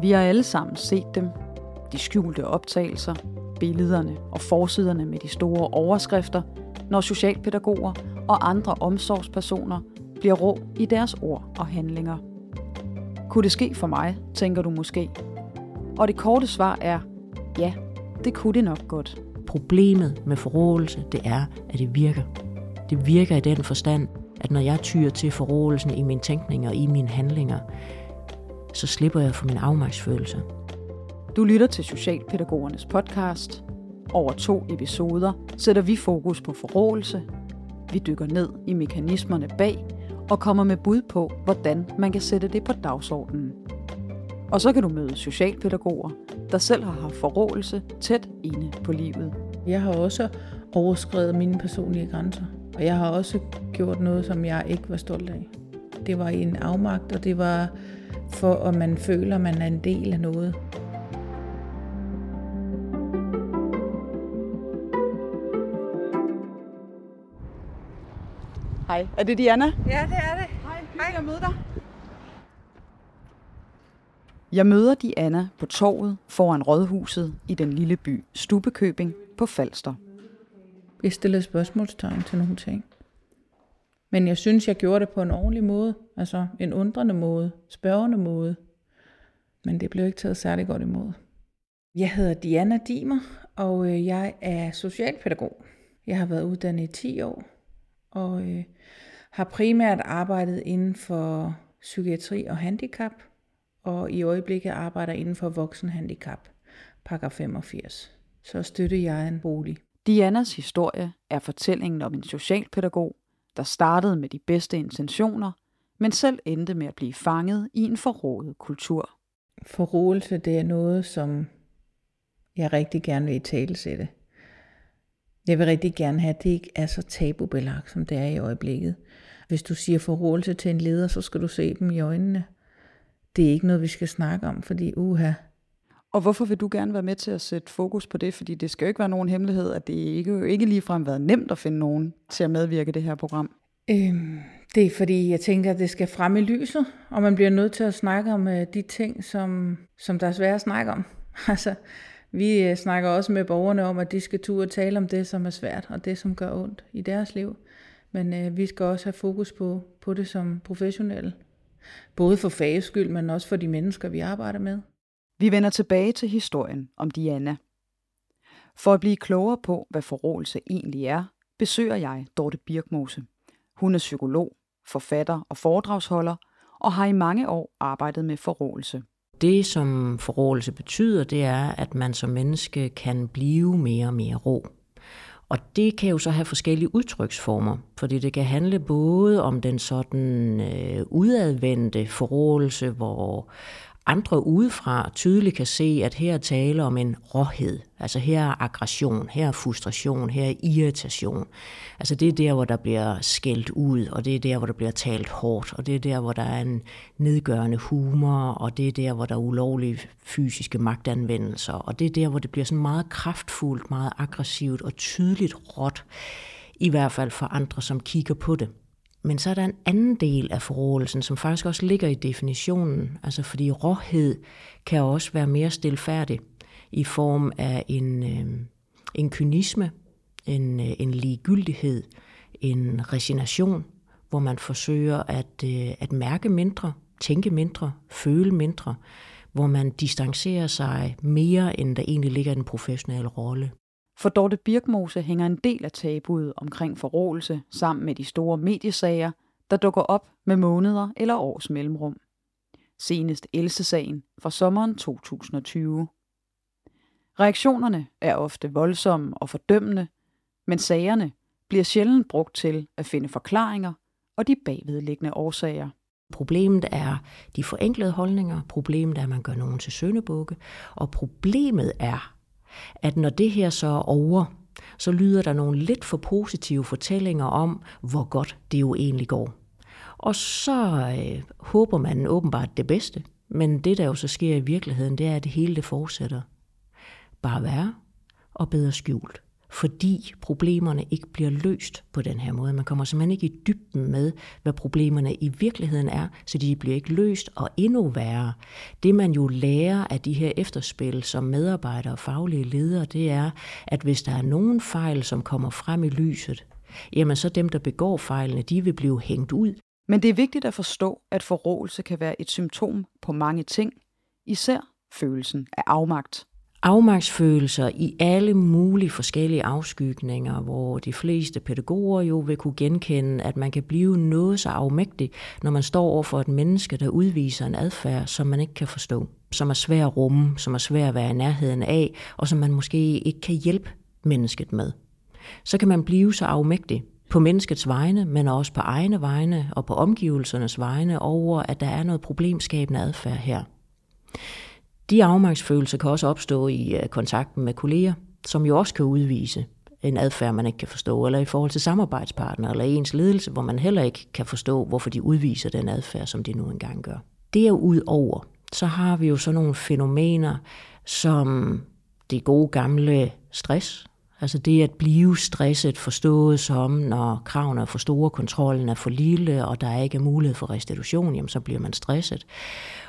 Vi har alle sammen set dem. De skjulte optagelser, billederne og forsiderne med de store overskrifter, når socialpædagoger og andre omsorgspersoner bliver rå i deres ord og handlinger. Kunne det ske for mig, tænker du måske? Og det korte svar er, ja, det kunne det nok godt. Problemet med forrådelse, det er, at det virker. Det virker i den forstand, at når jeg tyrer til forrådelsen i min tænkning og i mine handlinger, så slipper jeg for min afmagtsfølelse. Du lytter til Socialpædagogernes podcast. Over to episoder sætter vi fokus på forrådelse. Vi dykker ned i mekanismerne bag og kommer med bud på, hvordan man kan sætte det på dagsordenen. Og så kan du møde socialpædagoger, der selv har haft forrådelse tæt inde på livet. Jeg har også overskrevet mine personlige grænser. Og jeg har også gjort noget, som jeg ikke var stolt af. Det var en afmagt, og det var for, at man føler, at man er en del af noget. Hej, er det Diana? Ja, det er det. Hej, hej. at møde dig. Jeg møder Diana på torvet foran rådhuset i den lille by Stubekøbing på Falster. Jeg stillede spørgsmålstegn til nogle ting. Men jeg synes, jeg gjorde det på en ordentlig måde. Altså en undrende måde, spørgende måde. Men det blev ikke taget særlig godt imod. Jeg hedder Diana Dimer, og øh, jeg er socialpædagog. Jeg har været uddannet i 10 år, og øh, har primært arbejdet inden for psykiatri og handicap, og i øjeblikket arbejder inden for voksenhandicap, paragraf 85. Så støtter jeg en bolig. Dianas historie er fortællingen om en socialpædagog, der startede med de bedste intentioner, men selv endte med at blive fanget i en forrådet kultur. Forrådelse, det er noget, som jeg rigtig gerne vil i tale sætte. Jeg vil rigtig gerne have, at det ikke er så tabubelagt, som det er i øjeblikket. Hvis du siger forrådelse til en leder, så skal du se dem i øjnene. Det er ikke noget, vi skal snakke om, fordi uha. Og hvorfor vil du gerne være med til at sætte fokus på det? Fordi det skal jo ikke være nogen hemmelighed, at det ikke, jo ikke ligefrem været nemt at finde nogen til at medvirke i det her program. Øhm, det er fordi, jeg tænker, at det skal frem i lyset, og man bliver nødt til at snakke om øh, de ting, som, som der er svært at snakke om. Altså, vi øh, snakker også med borgerne om, at de skal turde tale om det, som er svært, og det, som gør ondt i deres liv. Men øh, vi skal også have fokus på, på det som professionelle. Både for fagets skyld, men også for de mennesker, vi arbejder med. Vi vender tilbage til historien om Diana. For at blive klogere på, hvad forrådelse egentlig er, besøger jeg Dorte Birkmose. Hun er psykolog, forfatter og foredragsholder, og har i mange år arbejdet med forrådelse. Det, som forrådelse betyder, det er, at man som menneske kan blive mere og mere ro. Og det kan jo så have forskellige udtryksformer, fordi det kan handle både om den sådan øh, udadvendte forrådelse, hvor andre udefra tydeligt kan se, at her taler om en råhed. Altså her er aggression, her er frustration, her er irritation. Altså det er der, hvor der bliver skældt ud, og det er der, hvor der bliver talt hårdt, og det er der, hvor der er en nedgørende humor, og det er der, hvor der er ulovlige fysiske magtanvendelser, og det er der, hvor det bliver sådan meget kraftfuldt, meget aggressivt og tydeligt råt, i hvert fald for andre, som kigger på det. Men så er der en anden del af forrådelsen, som faktisk også ligger i definitionen. Altså fordi råhed kan også være mere stilfærdig i form af en, øh, en kynisme, en, øh, en ligegyldighed, en resignation, hvor man forsøger at, øh, at mærke mindre, tænke mindre, føle mindre, hvor man distancerer sig mere, end der egentlig ligger i den professionelle rolle. For Dorte Birkmose hænger en del af tabuet omkring forrådelse sammen med de store mediesager, der dukker op med måneder eller års mellemrum. Senest Else-sagen fra sommeren 2020. Reaktionerne er ofte voldsomme og fordømmende, men sagerne bliver sjældent brugt til at finde forklaringer og de bagvedliggende årsager. Problemet er de forenklede holdninger, problemet er, at man gør nogen til søndebukke, og problemet er, at når det her så er over, så lyder der nogle lidt for positive fortællinger om, hvor godt det jo egentlig går. Og så øh, håber man åbenbart det bedste, men det der jo så sker i virkeligheden, det er, at det hele det fortsætter. Bare værre og bedre skjult fordi problemerne ikke bliver løst på den her måde. Man kommer simpelthen ikke i dybden med, hvad problemerne i virkeligheden er, så de bliver ikke løst, og endnu værre. Det man jo lærer af de her efterspil som medarbejdere og faglige ledere, det er, at hvis der er nogen fejl, som kommer frem i lyset, jamen så dem, der begår fejlene, de vil blive hængt ud. Men det er vigtigt at forstå, at forråelse kan være et symptom på mange ting, især følelsen af afmagt afmagtsfølelser i alle mulige forskellige afskygninger, hvor de fleste pædagoger jo vil kunne genkende, at man kan blive noget så afmægtig, når man står over for et menneske, der udviser en adfærd, som man ikke kan forstå, som er svær at rumme, som er svær at være i nærheden af, og som man måske ikke kan hjælpe mennesket med. Så kan man blive så afmægtig på menneskets vegne, men også på egne vegne og på omgivelsernes vegne over, at der er noget problemskabende adfærd her. De afmagtsfølelser kan også opstå i øh, kontakten med kolleger, som jo også kan udvise en adfærd, man ikke kan forstå, eller i forhold til samarbejdspartnere eller ens ledelse, hvor man heller ikke kan forstå, hvorfor de udviser den adfærd, som de nu engang gør. Derudover, så har vi jo sådan nogle fænomener, som det gode gamle stress, Altså det at blive stresset forstået som, når kravene er for store, kontrollen er for lille, og der er ikke mulighed for restitution, jamen så bliver man stresset.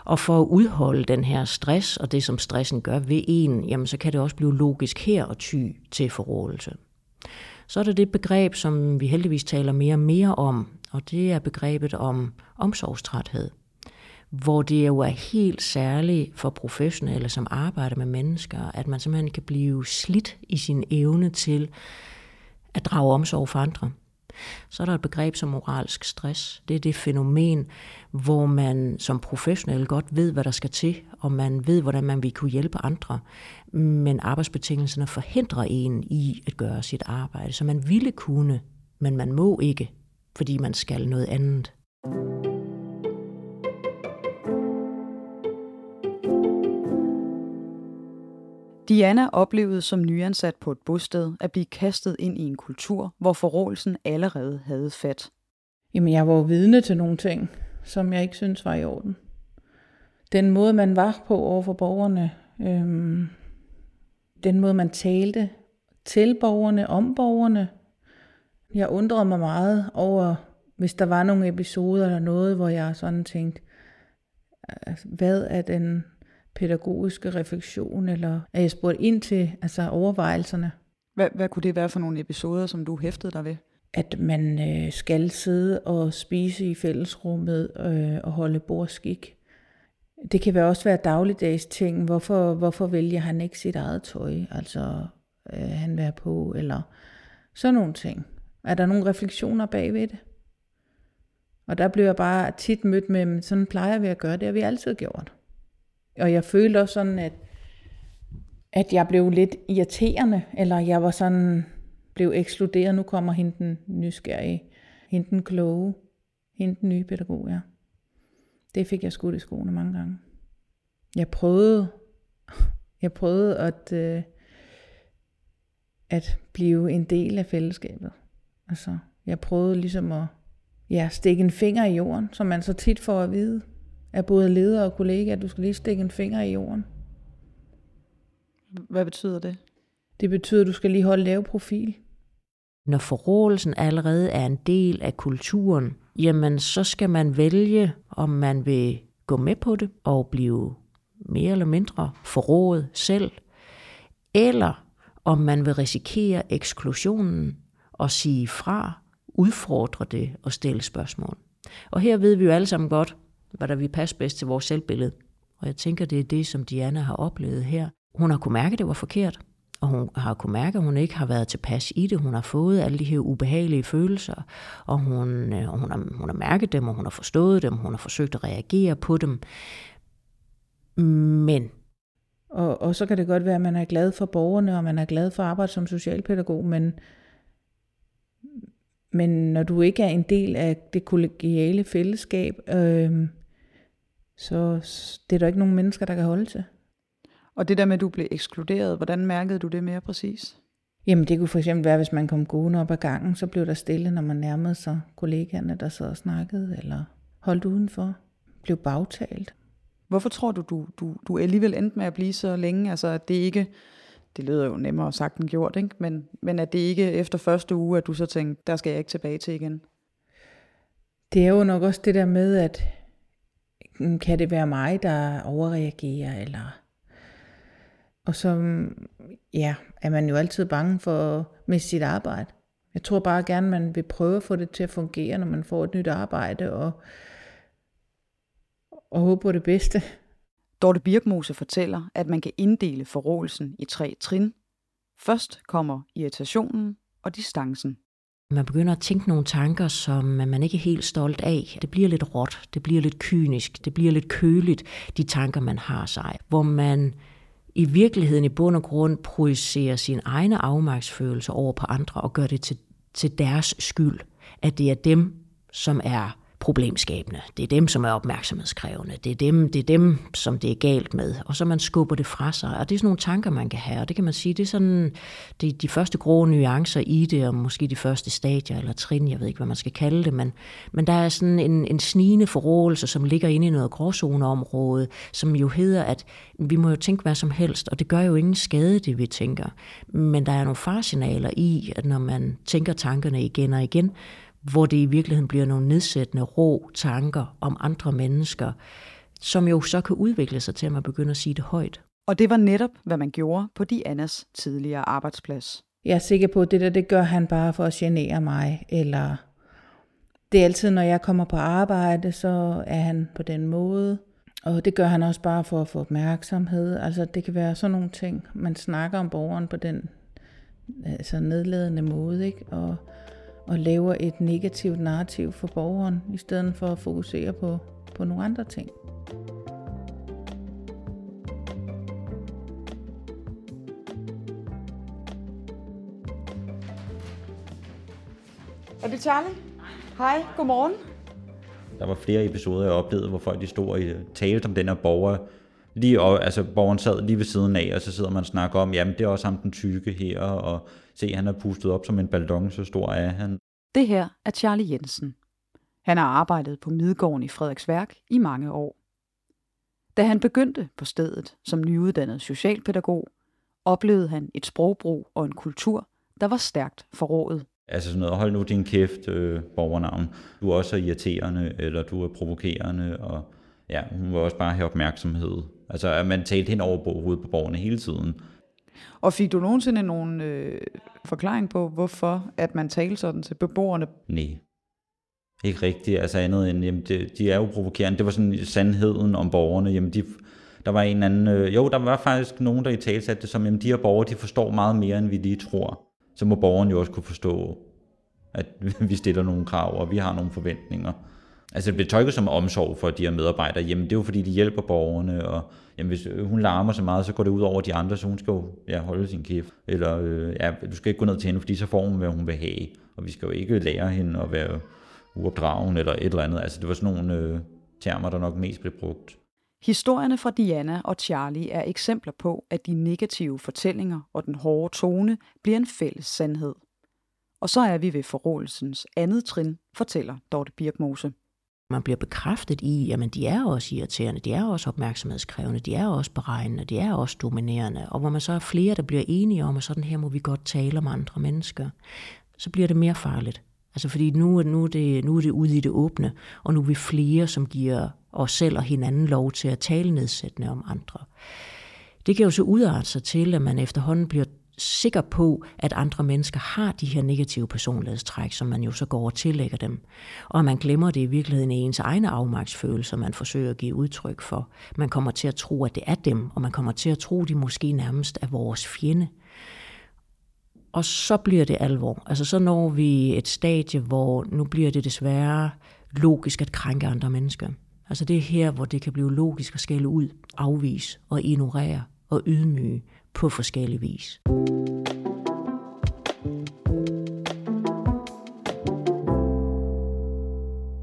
Og for at udholde den her stress, og det som stressen gør ved en, jamen så kan det også blive logisk her at ty til forrådelse. Så er der det begreb, som vi heldigvis taler mere og mere om, og det er begrebet om omsorgstræthed hvor det jo er helt særligt for professionelle, som arbejder med mennesker, at man simpelthen kan blive slidt i sin evne til at drage omsorg for andre. Så er der et begreb som moralsk stress. Det er det fænomen, hvor man som professionel godt ved, hvad der skal til, og man ved, hvordan man vil kunne hjælpe andre. Men arbejdsbetingelserne forhindrer en i at gøre sit arbejde, så man ville kunne, men man må ikke, fordi man skal noget andet. Diana oplevede som nyansat på et bosted at blive kastet ind i en kultur, hvor forrådelsen allerede havde fat. Jamen, jeg var vidne til nogle ting, som jeg ikke synes var i orden. Den måde, man var på over for borgerne, øhm, den måde, man talte til borgerne, om borgerne. Jeg undrede mig meget over, hvis der var nogle episoder eller noget, hvor jeg sådan tænkte, hvad er den pædagogiske refleksion, eller er jeg spurgt ind til altså overvejelserne. Hvad, hvad kunne det være for nogle episoder, som du hæftede dig ved? At man øh, skal sidde og spise i fællesrummet øh, og holde bordskik. Det kan også være dagligdags ting. Hvorfor, hvorfor vælger han ikke sit eget tøj? Altså, øh, han være på, eller sådan nogle ting. Er der nogle refleksioner bagved det? Og der bliver jeg bare tit mødt med, sådan plejer vi at gøre, det har vi altid gjort. Og jeg følte også sådan, at, at jeg blev lidt irriterende, eller jeg var sådan, blev ekskluderet. Nu kommer hende den nysgerrige, hende den kloge, hende den nye pædagog, ja. Det fik jeg skudt i skoene mange gange. Jeg prøvede, jeg prøvede at, øh, at blive en del af fællesskabet. Altså, jeg prøvede ligesom at ja, stikke en finger i jorden, som man så tit får at vide af både leder og kollega, at du skal lige stikke en finger i jorden. Hvad betyder det? Det betyder, at du skal lige holde lav profil. Når forrådelsen allerede er en del af kulturen, jamen så skal man vælge, om man vil gå med på det og blive mere eller mindre forrådet selv, eller om man vil risikere eksklusionen og sige fra, udfordre det og stille spørgsmål. Og her ved vi jo alle sammen godt, hvad der vil passe bedst til vores selvbillede. Og jeg tænker, det er det, som Diana har oplevet her. Hun har kunnet mærke, at det var forkert, og hun har kunnet mærke, at hun ikke har været tilpas i det. Hun har fået alle de her ubehagelige følelser, og hun, øh, og hun, har, hun har mærket dem, og hun har forstået dem, hun har forsøgt at reagere på dem. Men... Og, og så kan det godt være, at man er glad for borgerne, og man er glad for at arbejde som socialpædagog, men, men når du ikke er en del af det kollegiale fællesskab, øh, så det er der ikke nogen mennesker, der kan holde til. Og det der med, at du blev ekskluderet, hvordan mærkede du det mere præcis? Jamen det kunne for eksempel være, hvis man kom gående op ad gangen, så blev der stille, når man nærmede sig kollegaerne, der sad og snakkede, eller holdt udenfor, blev bagtalt. Hvorfor tror du, du, du, du alligevel endte med at blive så længe? Altså, at det ikke det lyder jo nemmere sagt end gjort, ikke? Men, men at det ikke efter første uge, at du så tænkte, der skal jeg ikke tilbage til igen? Det er jo nok også det der med, at Mm, kan det være mig, der overreagerer, eller... Og så ja, er man jo altid bange for med sit arbejde. Jeg tror bare gerne, man vil prøve at få det til at fungere, når man får et nyt arbejde, og, og håbe på det bedste. Dorte Birkmose fortæller, at man kan inddele forrådelsen i tre trin. Først kommer irritationen og distancen. Man begynder at tænke nogle tanker, som man ikke er helt stolt af. Det bliver lidt råt, det bliver lidt kynisk, det bliver lidt køligt, de tanker, man har sig. Hvor man i virkeligheden i bund og grund projicerer sin egne afmagtsfølelser over på andre og gør det til, til deres skyld. At det er dem, som er problemskabende. Det er dem, som er opmærksomhedskrævende. Det er dem, det er dem, som det er galt med. Og så man skubber det fra sig. Og det er sådan nogle tanker, man kan have. Og det kan man sige, det er sådan det er de første grå nuancer i det, og måske de første stadier eller trin, jeg ved ikke, hvad man skal kalde det. Men, men der er sådan en, en snigende forrådelse, som ligger inde i noget gråzoneområde, som jo hedder, at vi må jo tænke hvad som helst, og det gør jo ingen skade, det vi tænker. Men der er nogle farsignaler i, at når man tænker tankerne igen og igen, hvor det i virkeligheden bliver nogle nedsættende rå tanker om andre mennesker, som jo så kan udvikle sig til, at man begynder at sige det højt. Og det var netop, hvad man gjorde på Dianas tidligere arbejdsplads. Jeg er sikker på, at det der, det gør han bare for at genere mig, eller det er altid, når jeg kommer på arbejde, så er han på den måde. Og det gør han også bare for at få opmærksomhed. Altså det kan være sådan nogle ting, man snakker om borgeren på den altså nedladende måde, ikke? Og og laver et negativt narrativ for borgeren, i stedet for at fokusere på, på nogle andre ting. Er det Charlie? Hej, godmorgen. Der var flere episoder, jeg oplevede, hvor folk de stod og talte om den her borger. Lige, og, altså, borgeren sad lige ved siden af, og så sidder man og snakker om, jamen det er også ham den tykke her, og se, han er pustet op som en ballon, så stor er han. Det her er Charlie Jensen. Han har arbejdet på Midgården i Frederiksværk i mange år. Da han begyndte på stedet som nyuddannet socialpædagog, oplevede han et sprogbrug og en kultur, der var stærkt forrådet. Altså sådan noget, hold nu din kæft, øh, borgernavn. Du er også irriterende, eller du er provokerende, og ja, hun vil også bare have opmærksomhed. Altså, at man talte hen over hovedet på borgerne hele tiden. Og fik du nogensinde nogen øh, forklaring på, hvorfor at man talte sådan til beboerne? Nej, ikke rigtigt. Altså andet end, jamen, de, de er jo provokerende. Det var sådan sandheden om borgerne. Jamen, de, der var en anden... Øh, jo, der var faktisk nogen, der i tale satte det som, jamen, de her borgere, de forstår meget mere, end vi lige tror. Så må borgerne jo også kunne forstå, at vi stiller nogle krav, og vi har nogle forventninger. Altså det bliver tolket som omsorg for de her medarbejdere. Jamen det er jo fordi, de hjælper borgerne, og jamen, hvis hun larmer så meget, så går det ud over de andre, så hun skal jo ja, holde sin kæft. Eller øh, ja, du skal ikke gå ned til hende, fordi så får hun, hvad hun vil have. Og vi skal jo ikke lære hende at være uopdragen eller et eller andet. Altså det var sådan nogle øh, termer, der nok mest blev brugt. Historierne fra Diana og Charlie er eksempler på, at de negative fortællinger og den hårde tone bliver en fælles sandhed. Og så er vi ved forrådelsens andet trin, fortæller Dorte Birkmose. Man bliver bekræftet i, at de er også irriterende, de er også opmærksomhedskrævende, de er også beregnende, de er også dominerende. Og hvor man så er flere, der bliver enige om, at sådan her må vi godt tale om andre mennesker, så bliver det mere farligt. Altså fordi nu, nu, er det, nu er det ude i det åbne, og nu er vi flere, som giver os selv og hinanden lov til at tale nedsættende om andre. Det kan jo så udarte sig til, at man efterhånden bliver sikker på, at andre mennesker har de her negative personlighedstræk, som man jo så går og tillægger dem. Og man glemmer det i virkeligheden i ens egne afmagtsfølelser, man forsøger at give udtryk for. Man kommer til at tro, at det er dem, og man kommer til at tro, at de måske nærmest er vores fjende. Og så bliver det alvor. Altså så når vi et stadie, hvor nu bliver det desværre logisk at krænke andre mennesker. Altså det er her, hvor det kan blive logisk at skælde ud, afvise og ignorere og ydmyge på forskellige vis.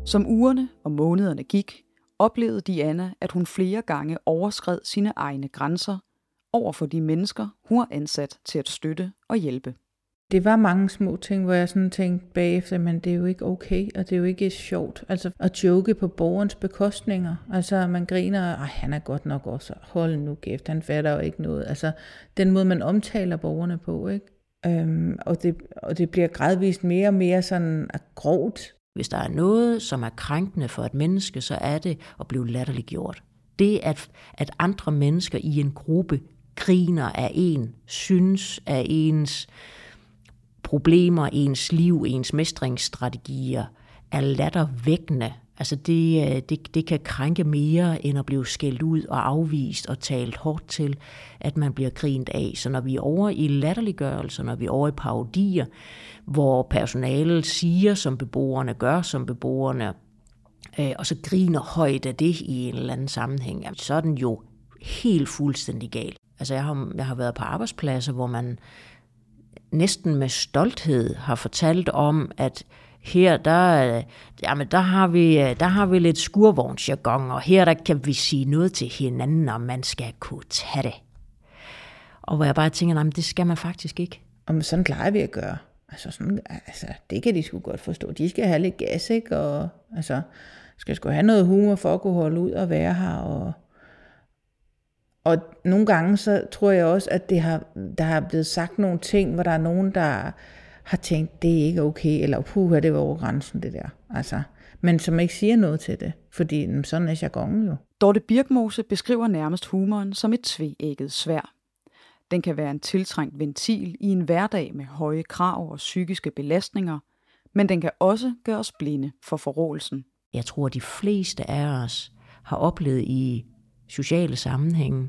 Som ugerne og månederne gik, oplevede Diana, at hun flere gange overskred sine egne grænser over for de mennesker, hun var ansat til at støtte og hjælpe. Det var mange små ting, hvor jeg sådan tænkte bagefter, men det er jo ikke okay, og det er jo ikke sjovt. Altså at joke på borgerens bekostninger. Altså man griner, og han er godt nok også, hold nu kæft, han fatter jo ikke noget. Altså den måde, man omtaler borgerne på, ikke? Øhm, og, det, og det bliver gradvist mere og mere sådan ah, grovt. Hvis der er noget, som er krænkende for et menneske, så er det at blive latterliggjort. Det, at, at andre mennesker i en gruppe griner af en, synes af ens problemer, ens liv, ens mestringsstrategier, er lattervækkende. Altså det, øh, det, det kan krænke mere, end at blive skældt ud og afvist og talt hårdt til, at man bliver grint af. Så når vi er over i latterliggørelser, når vi er over i parodier, hvor personalet siger, som beboerne gør, som beboerne, øh, og så griner højt af det i en eller anden sammenhæng, så er den jo helt fuldstændig gal. Altså jeg har, jeg har været på arbejdspladser, hvor man næsten med stolthed har fortalt om, at her der, jamen der, har vi, der har vi lidt skurvognsjargon, og her der kan vi sige noget til hinanden, og man skal kunne tage det. Og hvor jeg bare tænker, nej, det skal man faktisk ikke. Og sådan plejer vi at gøre. Altså, sådan, altså, det kan de sgu godt forstå. De skal have lidt gas, ikke? Og altså, skal sgu have noget humor for at kunne holde ud og være her. Og, og nogle gange så tror jeg også, at det har, der har blevet sagt nogle ting, hvor der er nogen, der har tænkt, det er ikke okay, eller puha, det var over grænsen, det der. Altså, men som ikke siger noget til det, fordi sådan er jargonen jo. Dorte Birkmose beskriver nærmest humoren som et tveægget svær. Den kan være en tiltrængt ventil i en hverdag med høje krav og psykiske belastninger, men den kan også gøre os blinde for forrådelsen. Jeg tror, at de fleste af os har oplevet i sociale sammenhænge,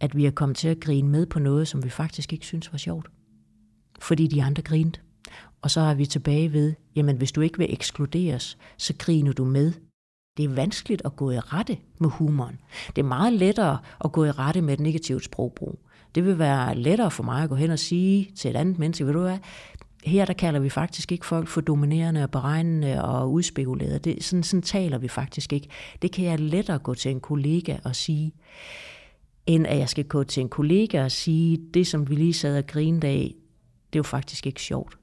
at vi er kommet til at grine med på noget, som vi faktisk ikke synes var sjovt. Fordi de andre grinte. Og så er vi tilbage ved, jamen hvis du ikke vil ekskluderes, så griner du med. Det er vanskeligt at gå i rette med humoren. Det er meget lettere at gå i rette med et negativt sprogbrug. Det vil være lettere for mig at gå hen og sige til et andet menneske, ved du hvad, her der kalder vi faktisk ikke folk for dominerende og beregnende og udspekulerede. Det, sådan, sådan taler vi faktisk ikke. Det kan jeg lettere gå til en kollega og sige, end at jeg skal gå til en kollega og sige, det som vi lige sad og grinede af, det er jo faktisk ikke sjovt.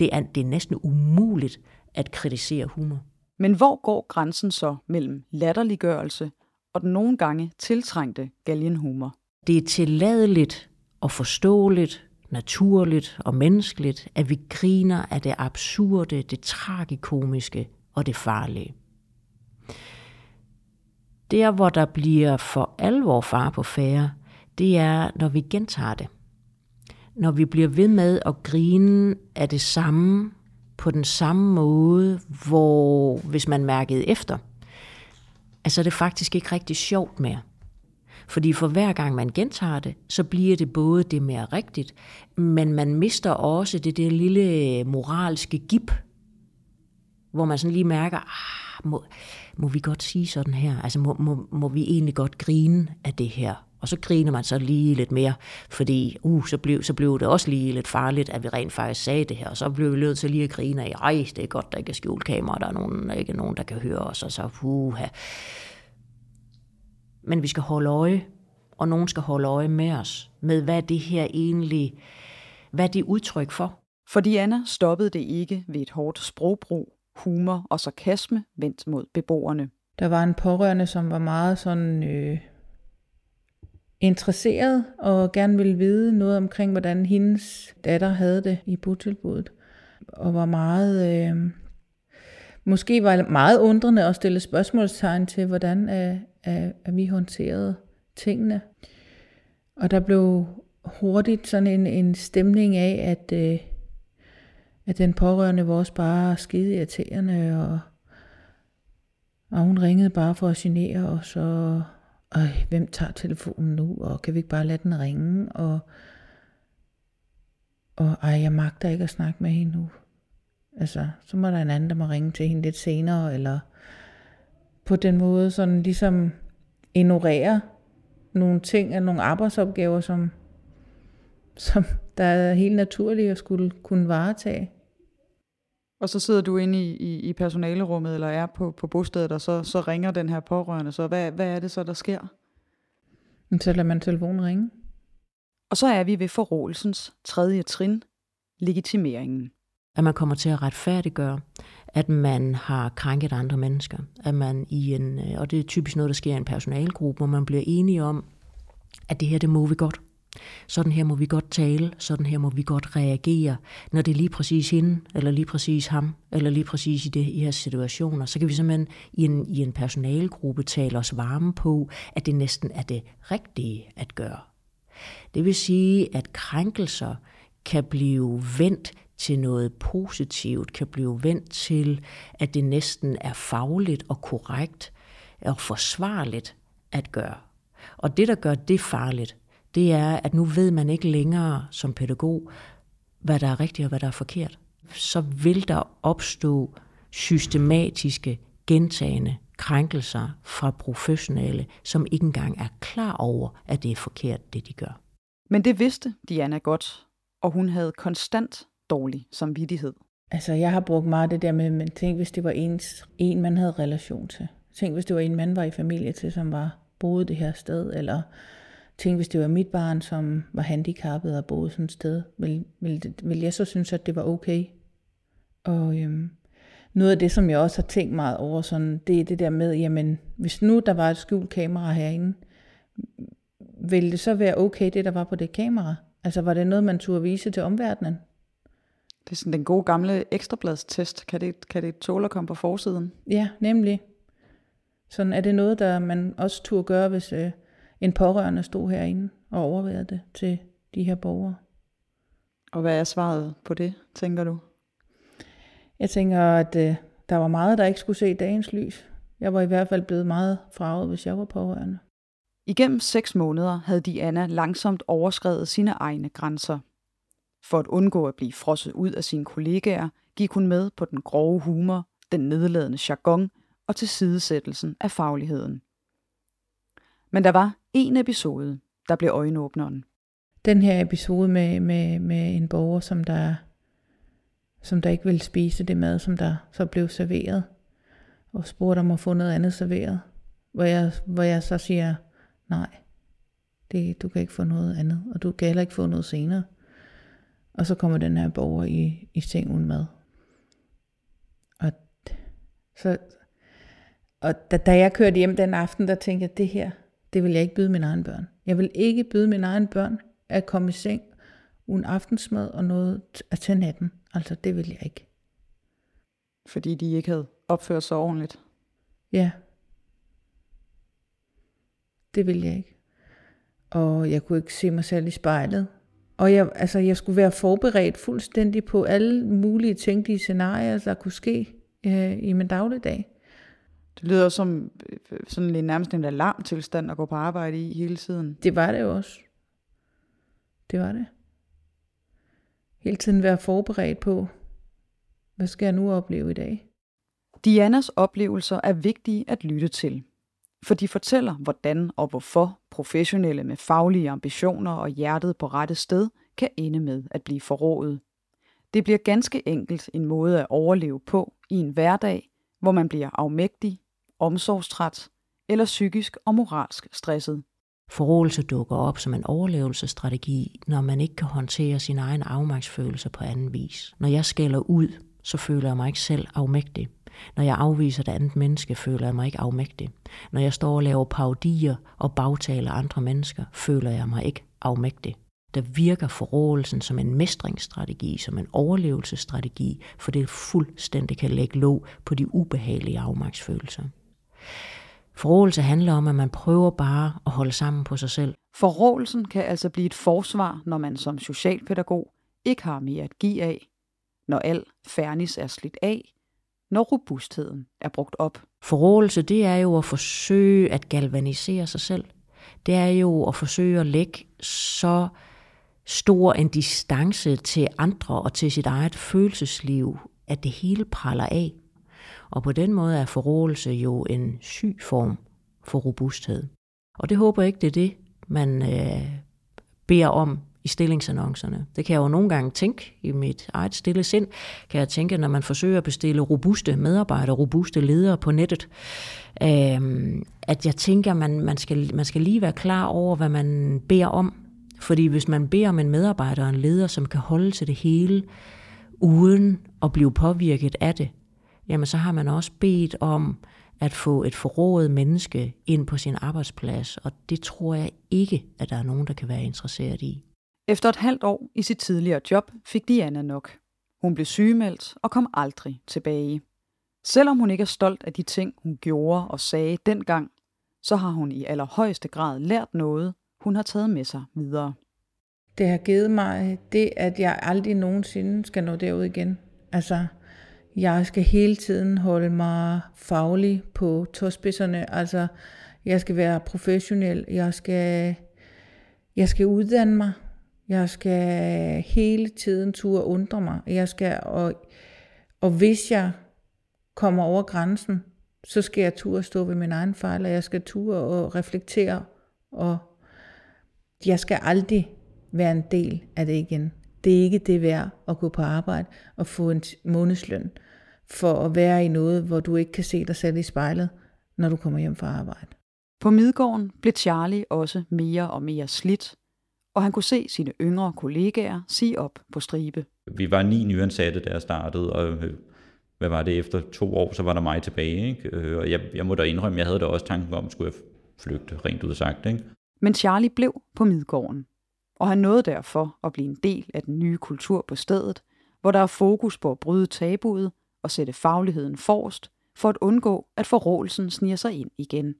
Det er, det er næsten umuligt at kritisere humor. Men hvor går grænsen så mellem latterliggørelse og den nogle gange tiltrængte galgenhumor? Det er tilladeligt og forståeligt naturligt og menneskeligt, at vi griner af det absurde, det tragikomiske og det farlige. Der, hvor der bliver for alvor far på færre, det er, når vi gentager det. Når vi bliver ved med at grine af det samme på den samme måde, hvor hvis man mærkede efter, altså det er faktisk ikke rigtig sjovt mere. Fordi for hver gang man gentager det, så bliver det både det mere rigtigt, men man mister også det der lille øh, moralske gip, hvor man sådan lige mærker, ah, må, må vi godt sige sådan her? Altså må, må, må vi egentlig godt grine af det her? Og så griner man så lige lidt mere, fordi uh, så, blev, så blev det også lige lidt farligt, at vi rent faktisk sagde det her. Og så blev vi nødt til lige at grine af, ej, det er godt, der ikke er skjult kamera, der er nogen, der ikke er nogen, der kan høre os. Og så, uh, men vi skal holde øje, og nogen skal holde øje med os, med hvad det her egentlig, hvad det er udtryk for. For Diana stoppede det ikke ved et hårdt sprogbrug, humor og sarkasme vendt mod beboerne. Der var en pårørende, som var meget sådan øh, interesseret og gerne ville vide noget omkring, hvordan hendes datter havde det i botilbuddet. Og var meget, øh, måske var meget undrende og stille spørgsmålstegn til, hvordan øh, øh, at, vi håndterede tingene. Og der blev hurtigt sådan en, en stemning af, at, øh, at den pårørende var også bare skide irriterende, og, og hun ringede bare for at genere os, og øh, hvem tager telefonen nu, og kan vi ikke bare lade den ringe, og, og ej, jeg magter ikke at snakke med hende nu. Altså, så må der en anden, der må ringe til hende lidt senere, eller på den måde sådan ligesom ignorere nogle ting og nogle arbejdsopgaver, som, som der er helt naturligt at skulle kunne varetage. Og så sidder du inde i, i, i personalerummet, eller er på, på bostedet, og så, så ringer den her pårørende. Så hvad, hvad er det så, der sker? Så lader man telefonen ringe. Og så er vi ved forrådelsens tredje trin, legitimeringen. At man kommer til at retfærdiggøre, at man har krænket andre mennesker. At man i en, øh, og det er typisk noget, der sker i en personalgruppe, hvor man bliver enige om, at det her, det må vi godt. Sådan her må vi godt tale, sådan her må vi godt reagere. Når det er lige præcis hende, eller lige præcis ham, eller lige præcis i det i her situationer, så kan vi simpelthen i en, i en personalgruppe tale os varme på, at det næsten er det rigtige at gøre. Det vil sige, at krænkelser kan blive vendt til noget positivt, kan blive vendt til, at det næsten er fagligt og korrekt og forsvarligt at gøre. Og det, der gør det farligt, det er, at nu ved man ikke længere som pædagog, hvad der er rigtigt og hvad der er forkert. Så vil der opstå systematiske, gentagende krænkelser fra professionelle, som ikke engang er klar over, at det er forkert, det de gør. Men det vidste Diana godt, og hun havde konstant dårlig samvittighed. Altså, jeg har brugt meget det der med, men tænk, hvis det var ens, en, man havde relation til. Tænk, hvis det var en, man var i familie til, som var boede det her sted, eller tænk, hvis det var mit barn, som var handicappet og boede sådan et sted, vil, vil, vil jeg så synes, at det var okay? Og øhm, noget af det, som jeg også har tænkt meget over, sådan, det er det der med, jamen, hvis nu der var et skjult kamera herinde, ville det så være okay, det der var på det kamera? Altså, var det noget, man turde vise til omverdenen? Det er sådan den gode gamle ekstrabladstest. Kan det, kan det tåle at komme på forsiden? Ja, nemlig. Sådan er det noget, der man også turde gøre, hvis øh, en pårørende stod herinde og overvejede det til de her borgere. Og hvad er svaret på det, tænker du? Jeg tænker, at øh, der var meget, der ikke skulle se dagens lys. Jeg var i hvert fald blevet meget fraget, hvis jeg var pårørende. Igennem seks måneder havde Diana langsomt overskrevet sine egne grænser. For at undgå at blive frosset ud af sine kollegaer, gik hun med på den grove humor, den nedladende jargon og tilsidesættelsen af fagligheden. Men der var en episode, der blev øjenåbneren. Den her episode med, med, med en borger, som der, som der ikke ville spise det mad, som der så blev serveret, og spurgte om at få noget andet serveret, hvor jeg, hvor jeg så siger, nej, det, du kan ikke få noget andet, og du kan heller ikke få noget senere. Og så kommer den her borger i, i seng uden mad. Og, så, og da, da jeg kørte hjem den aften, der tænkte jeg, det her, det vil jeg ikke byde mine egne børn. Jeg vil ikke byde mine egne børn at komme i seng uden aftensmad og noget at til natten. Altså, det vil jeg ikke. Fordi de ikke havde opført sig ordentligt? Ja. Det vil jeg ikke. Og jeg kunne ikke se mig selv i spejlet. Og jeg, altså, jeg skulle være forberedt fuldstændig på alle mulige tænkelige scenarier, der kunne ske øh, i min dagligdag. Det lyder som øh, sådan en, nærmest en alarmtilstand at gå på arbejde i hele tiden. Det var det jo også. Det var det. Hele tiden være forberedt på, hvad skal jeg nu opleve i dag? Dianas oplevelser er vigtige at lytte til, for de fortæller, hvordan og hvorfor professionelle med faglige ambitioner og hjertet på rette sted kan ende med at blive forrådet. Det bliver ganske enkelt en måde at overleve på i en hverdag, hvor man bliver afmægtig, omsorgstræt eller psykisk og moralsk stresset. Forrådelse dukker op som en overlevelsesstrategi, når man ikke kan håndtere sin egen afmagtsfølelse på anden vis. Når jeg skælder ud, så føler jeg mig ikke selv afmægtig. Når jeg afviser et andet menneske, føler jeg mig ikke afmægtig. Når jeg står og laver paudier og bagtaler andre mennesker, føler jeg mig ikke afmægtig. Der virker forrådelsen som en mestringsstrategi, som en overlevelsesstrategi, for det fuldstændig kan lægge låg på de ubehagelige afmagtsfølelser. Forrådelse handler om, at man prøver bare at holde sammen på sig selv. Forrådelsen kan altså blive et forsvar, når man som socialpædagog ikke har mere at give af, når al fernis er slidt af, når robustheden er brugt op. Forrådelse, det er jo at forsøge at galvanisere sig selv. Det er jo at forsøge at lægge så stor en distance til andre og til sit eget følelsesliv, at det hele praller af. Og på den måde er forrådelse jo en syg form for robusthed. Og det håber jeg ikke, det er det, man øh, beder om i stillingsannoncerne. Det kan jeg jo nogle gange tænke i mit eget stille sind, kan jeg tænke, når man forsøger at bestille robuste medarbejdere, robuste ledere på nettet, øh, at jeg tænker, man, man, skal, man skal lige være klar over, hvad man beder om. Fordi hvis man beder om en medarbejder og en leder, som kan holde til det hele, uden at blive påvirket af det, jamen så har man også bedt om at få et forrådet menneske ind på sin arbejdsplads, og det tror jeg ikke, at der er nogen, der kan være interesseret i. Efter et halvt år i sit tidligere job fik Diana nok. Hun blev sygemeldt og kom aldrig tilbage. Selvom hun ikke er stolt af de ting, hun gjorde og sagde dengang, så har hun i allerhøjeste grad lært noget, hun har taget med sig videre. Det har givet mig det, at jeg aldrig nogensinde skal nå derud igen. Altså, jeg skal hele tiden holde mig faglig på tåspidserne. Altså, jeg skal være professionel. Jeg skal, jeg skal uddanne mig. Jeg skal hele tiden turde undre mig. Jeg skal, og, og hvis jeg kommer over grænsen, så skal jeg turde stå ved min egen fejl, og jeg skal turde og reflektere, og jeg skal aldrig være en del af det igen. Det er ikke det værd at gå på arbejde og få en månedsløn for at være i noget, hvor du ikke kan se dig selv i spejlet, når du kommer hjem fra arbejde. På Midgården blev Charlie også mere og mere slidt, og han kunne se sine yngre kollegaer sige op på stribe. Vi var ni nyansatte, da jeg startede, og øh, hvad var det, efter to år, så var der mig tilbage. Ikke? Øh, og jeg, jeg må da indrømme, jeg havde da også tanken om, skulle jeg flygte, rent ud sagt. Ikke? Men Charlie blev på Midgården, og han nåede derfor at blive en del af den nye kultur på stedet, hvor der er fokus på at bryde tabuet og sætte fagligheden forrest, for at undgå, at forrådelsen sniger sig ind igen.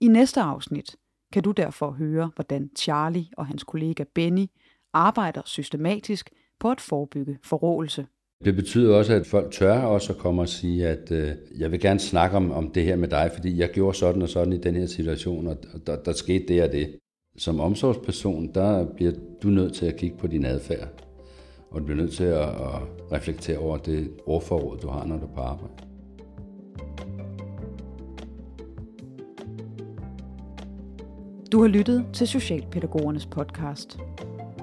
I næste afsnit kan du derfor høre, hvordan Charlie og hans kollega Benny arbejder systematisk på at forebygge forrådelse. Det betyder også, at folk tør også at komme og sige, at øh, jeg vil gerne snakke om, om det her med dig, fordi jeg gjorde sådan og sådan i den her situation, og der, der skete det og det. Som omsorgsperson, der bliver du nødt til at kigge på din adfærd, og du bliver nødt til at, at reflektere over det ordforråd, du har, når du er på arbejde. Du har lyttet til Socialpædagogernes podcast.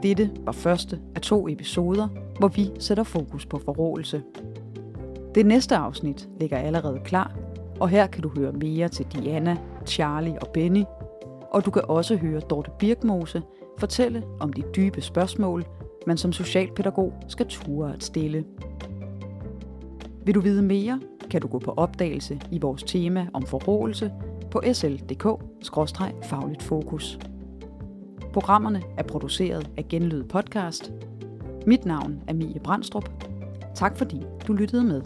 Dette var første af to episoder, hvor vi sætter fokus på forrådelse. Det næste afsnit ligger allerede klar, og her kan du høre mere til Diana, Charlie og Benny, og du kan også høre Dorte Birkmose fortælle om de dybe spørgsmål, man som socialpædagog skal ture at stille. Vil du vide mere, kan du gå på opdagelse i vores tema om forrådelse på sl.dk-fagligt fokus. Programmerne er produceret af Genlyd Podcast. Mit navn er Mie Brandstrup. Tak fordi du lyttede med.